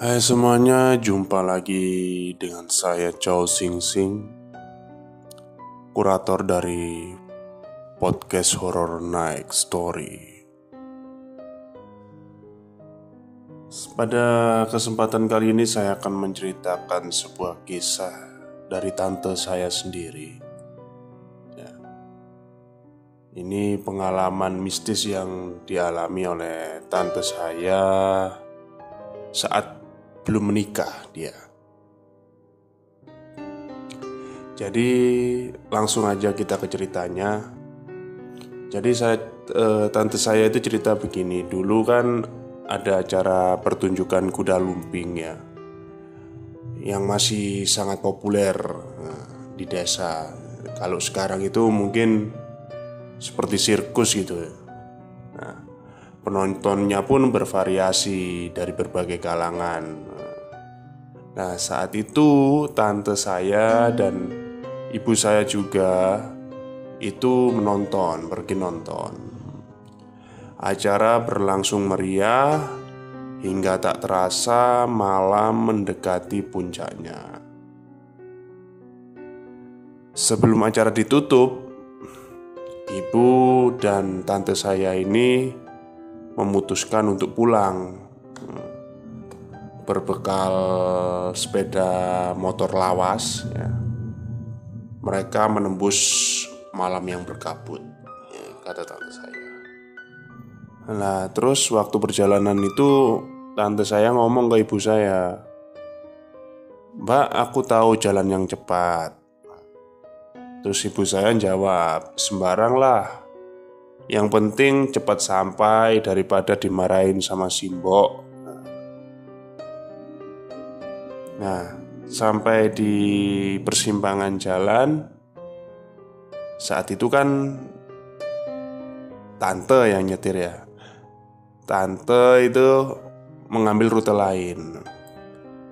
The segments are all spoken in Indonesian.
Hai semuanya, jumpa lagi dengan saya Chow Sing Sing Kurator dari podcast Horror Night Story Pada kesempatan kali ini saya akan menceritakan sebuah kisah dari tante saya sendiri ya. Ini pengalaman mistis yang dialami oleh tante saya saat belum menikah dia. Jadi langsung aja kita ke ceritanya. Jadi saya e, tante saya itu cerita begini, dulu kan ada acara pertunjukan kuda lumping ya. Yang masih sangat populer nah, di desa. Kalau sekarang itu mungkin seperti sirkus gitu ya. Nah, penontonnya pun bervariasi dari berbagai kalangan. Nah, saat itu tante saya dan ibu saya juga itu menonton, pergi nonton. Acara berlangsung meriah hingga tak terasa malam mendekati puncaknya. Sebelum acara ditutup, ibu dan tante saya ini memutuskan untuk pulang berbekal sepeda motor lawas ya. Mereka menembus malam yang berkabut ya, Kata tante saya. Nah terus waktu perjalanan itu Tante saya ngomong ke ibu saya Mbak aku tahu jalan yang cepat. Terus ibu saya jawab Sembarang lah. Yang penting cepat sampai daripada dimarahin sama simbok Nah, sampai di persimpangan jalan saat itu kan tante yang nyetir ya. Tante itu mengambil rute lain.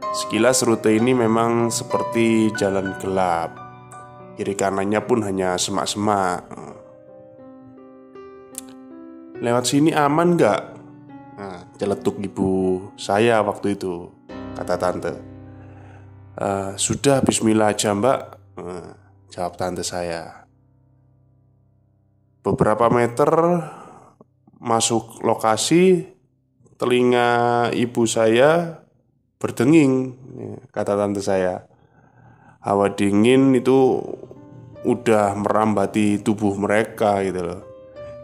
Sekilas rute ini memang seperti jalan gelap. Kiri kanannya pun hanya semak-semak. Lewat sini aman gak? Nah, celetuk ibu saya waktu itu, kata tante. Uh, sudah bismillah aja mbak. Uh, Jawab tante saya. Beberapa meter Masuk lokasi Telinga ibu saya Berdenging Kata tante saya. Hawa dingin itu Udah merambati tubuh mereka gitu loh.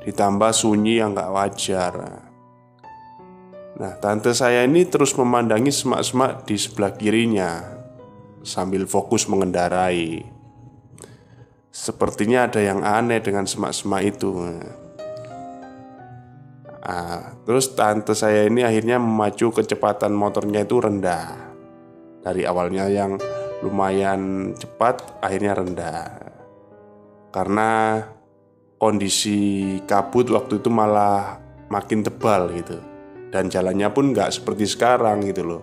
Ditambah sunyi yang gak wajar. Nah, tante saya ini terus memandangi semak-semak di sebelah kirinya sambil fokus mengendarai. Sepertinya ada yang aneh dengan semak-semak itu. Nah, terus tante saya ini akhirnya memacu kecepatan motornya itu rendah. Dari awalnya yang lumayan cepat, akhirnya rendah. Karena kondisi kabut waktu itu malah makin tebal gitu. Dan jalannya pun nggak seperti sekarang gitu loh.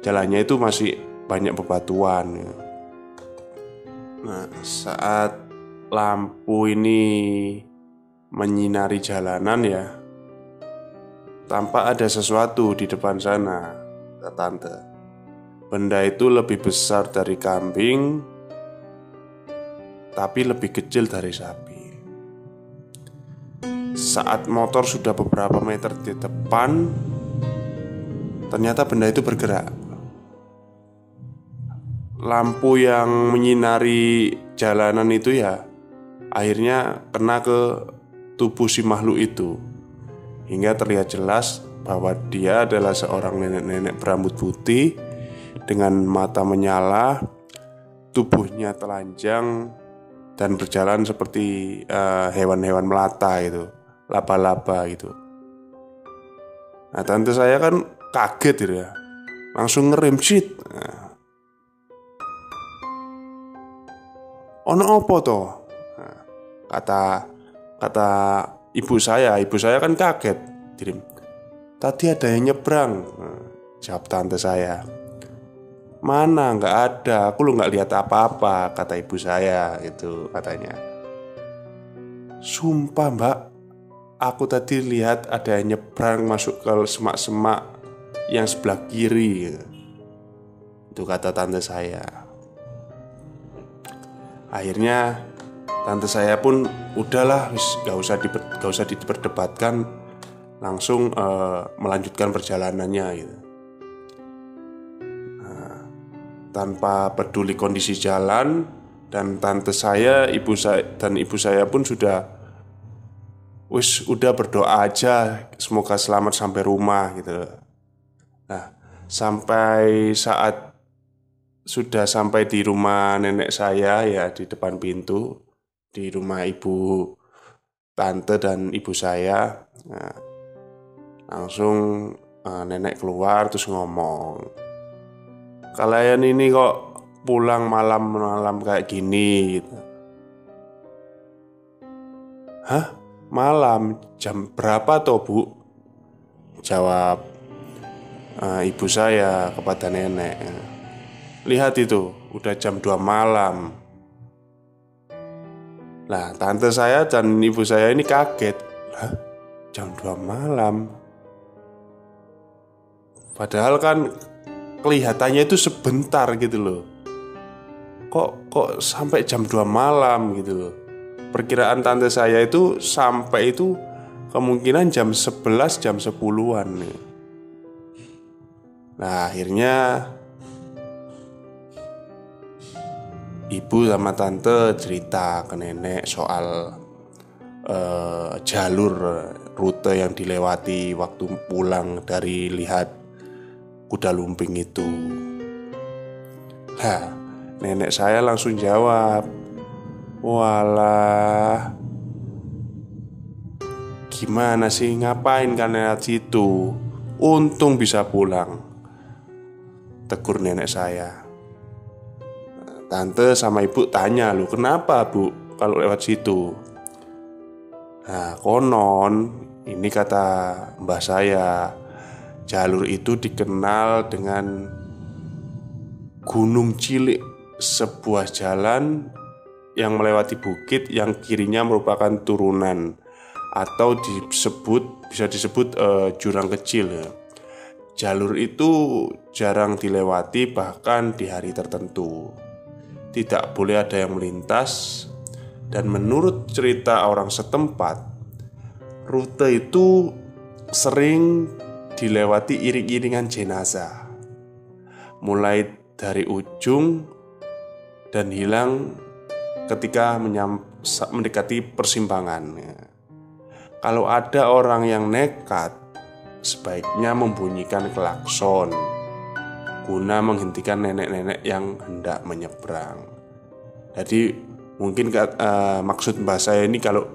Jalannya itu masih banyak bebatuan. Ya. Nah, saat lampu ini menyinari jalanan ya, tampak ada sesuatu di depan sana, kata tante. Benda itu lebih besar dari kambing, tapi lebih kecil dari sapi. Saat motor sudah beberapa meter di depan, ternyata benda itu bergerak lampu yang menyinari jalanan itu ya akhirnya kena ke tubuh si makhluk itu hingga terlihat jelas bahwa dia adalah seorang nenek-nenek berambut putih dengan mata menyala, tubuhnya telanjang dan berjalan seperti eh, hewan-hewan uh, melata itu, laba-laba gitu. Nah, tante saya kan kaget gitu ya. Langsung ngerem shit. Nah, ono opo to? Nah, kata kata ibu saya ibu saya kan kaget dirim. Tadi ada yang nyebrang. Nah, jawab tante saya. Mana nggak ada. Aku lu nggak lihat apa-apa kata ibu saya itu katanya. Sumpah mbak. Aku tadi lihat ada yang nyebrang masuk ke semak-semak yang sebelah kiri Itu kata tante saya Akhirnya tante saya pun udahlah gak usah di, gak usah diperdebatkan langsung uh, melanjutkan perjalanannya gitu. Nah, tanpa peduli kondisi jalan dan tante saya, ibu saya dan ibu saya pun sudah wis udah berdoa aja semoga selamat sampai rumah gitu. Nah, sampai saat sudah sampai di rumah nenek saya ya di depan pintu di rumah ibu tante dan ibu saya nah, langsung uh, nenek keluar terus ngomong kalian ini kok pulang malam-malam kayak gini gitu. Hah? Malam jam berapa toh bu? Jawab uh, ibu saya kepada nenek Lihat itu, udah jam 2 malam. Nah, tante saya dan ibu saya ini kaget. Hah? Jam 2 malam. Padahal kan kelihatannya itu sebentar gitu loh. Kok kok sampai jam 2 malam gitu loh. Perkiraan tante saya itu sampai itu kemungkinan jam 11 jam 10-an nih. Nah, akhirnya ibu sama tante cerita ke nenek soal uh, jalur rute yang dilewati waktu pulang dari lihat kuda lumping itu. Nah, nenek saya langsung jawab, "Walah, gimana sih ngapain kan lewat situ? Untung bisa pulang." Tegur nenek saya. Tante sama ibu tanya lu kenapa bu kalau lewat situ Nah konon ini kata mbah saya Jalur itu dikenal dengan Gunung Cilik Sebuah jalan yang melewati bukit yang kirinya merupakan turunan Atau disebut bisa disebut uh, jurang kecil. Jalur itu jarang dilewati bahkan di hari tertentu tidak boleh ada yang melintas, dan menurut cerita orang setempat, rute itu sering dilewati iring-iringan jenazah, mulai dari ujung dan hilang ketika mendekati persimpangan. Kalau ada orang yang nekat, sebaiknya membunyikan klakson guna menghentikan nenek-nenek yang hendak menyeberang. Jadi mungkin uh, maksud mbak saya ini kalau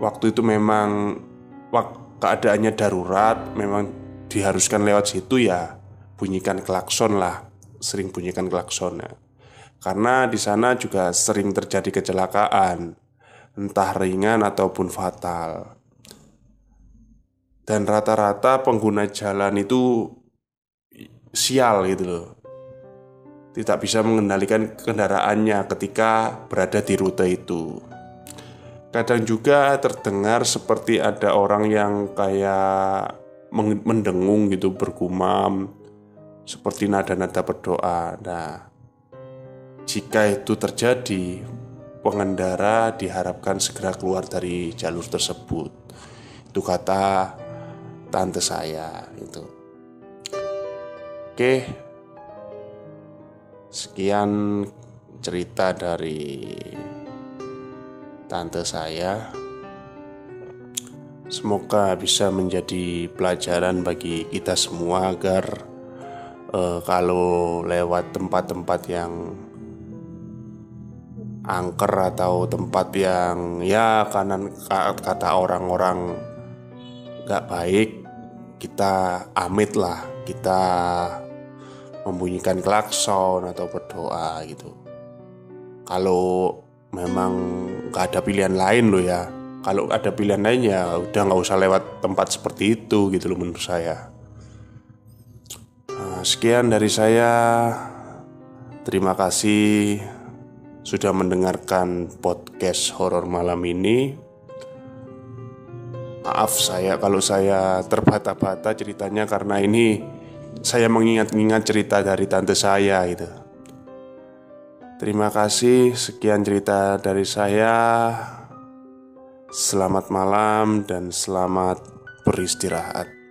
waktu itu memang keadaannya darurat, memang diharuskan lewat situ ya bunyikan klakson lah, sering bunyikan klakson ya. Karena di sana juga sering terjadi kecelakaan, entah ringan ataupun fatal. Dan rata-rata pengguna jalan itu sial gitu loh. Tidak bisa mengendalikan kendaraannya ketika berada di rute itu. Kadang juga terdengar seperti ada orang yang kayak mendengung gitu bergumam Seperti nada-nada berdoa. Nah jika itu terjadi Pengendara diharapkan segera keluar dari jalur tersebut. Itu kata tante saya itu Oke, sekian cerita dari tante saya. Semoga bisa menjadi pelajaran bagi kita semua agar uh, kalau lewat tempat-tempat yang angker atau tempat yang ya kanan kata orang-orang gak baik kita amit lah kita membunyikan klakson atau berdoa gitu. Kalau memang gak ada pilihan lain loh ya. Kalau ada pilihan lain ya udah nggak usah lewat tempat seperti itu gitu loh menurut saya. Nah, sekian dari saya. Terima kasih sudah mendengarkan podcast horor malam ini. Maaf saya kalau saya terbata-bata ceritanya karena ini saya mengingat-ingat cerita dari tante saya gitu. Terima kasih, sekian cerita dari saya. Selamat malam dan selamat beristirahat.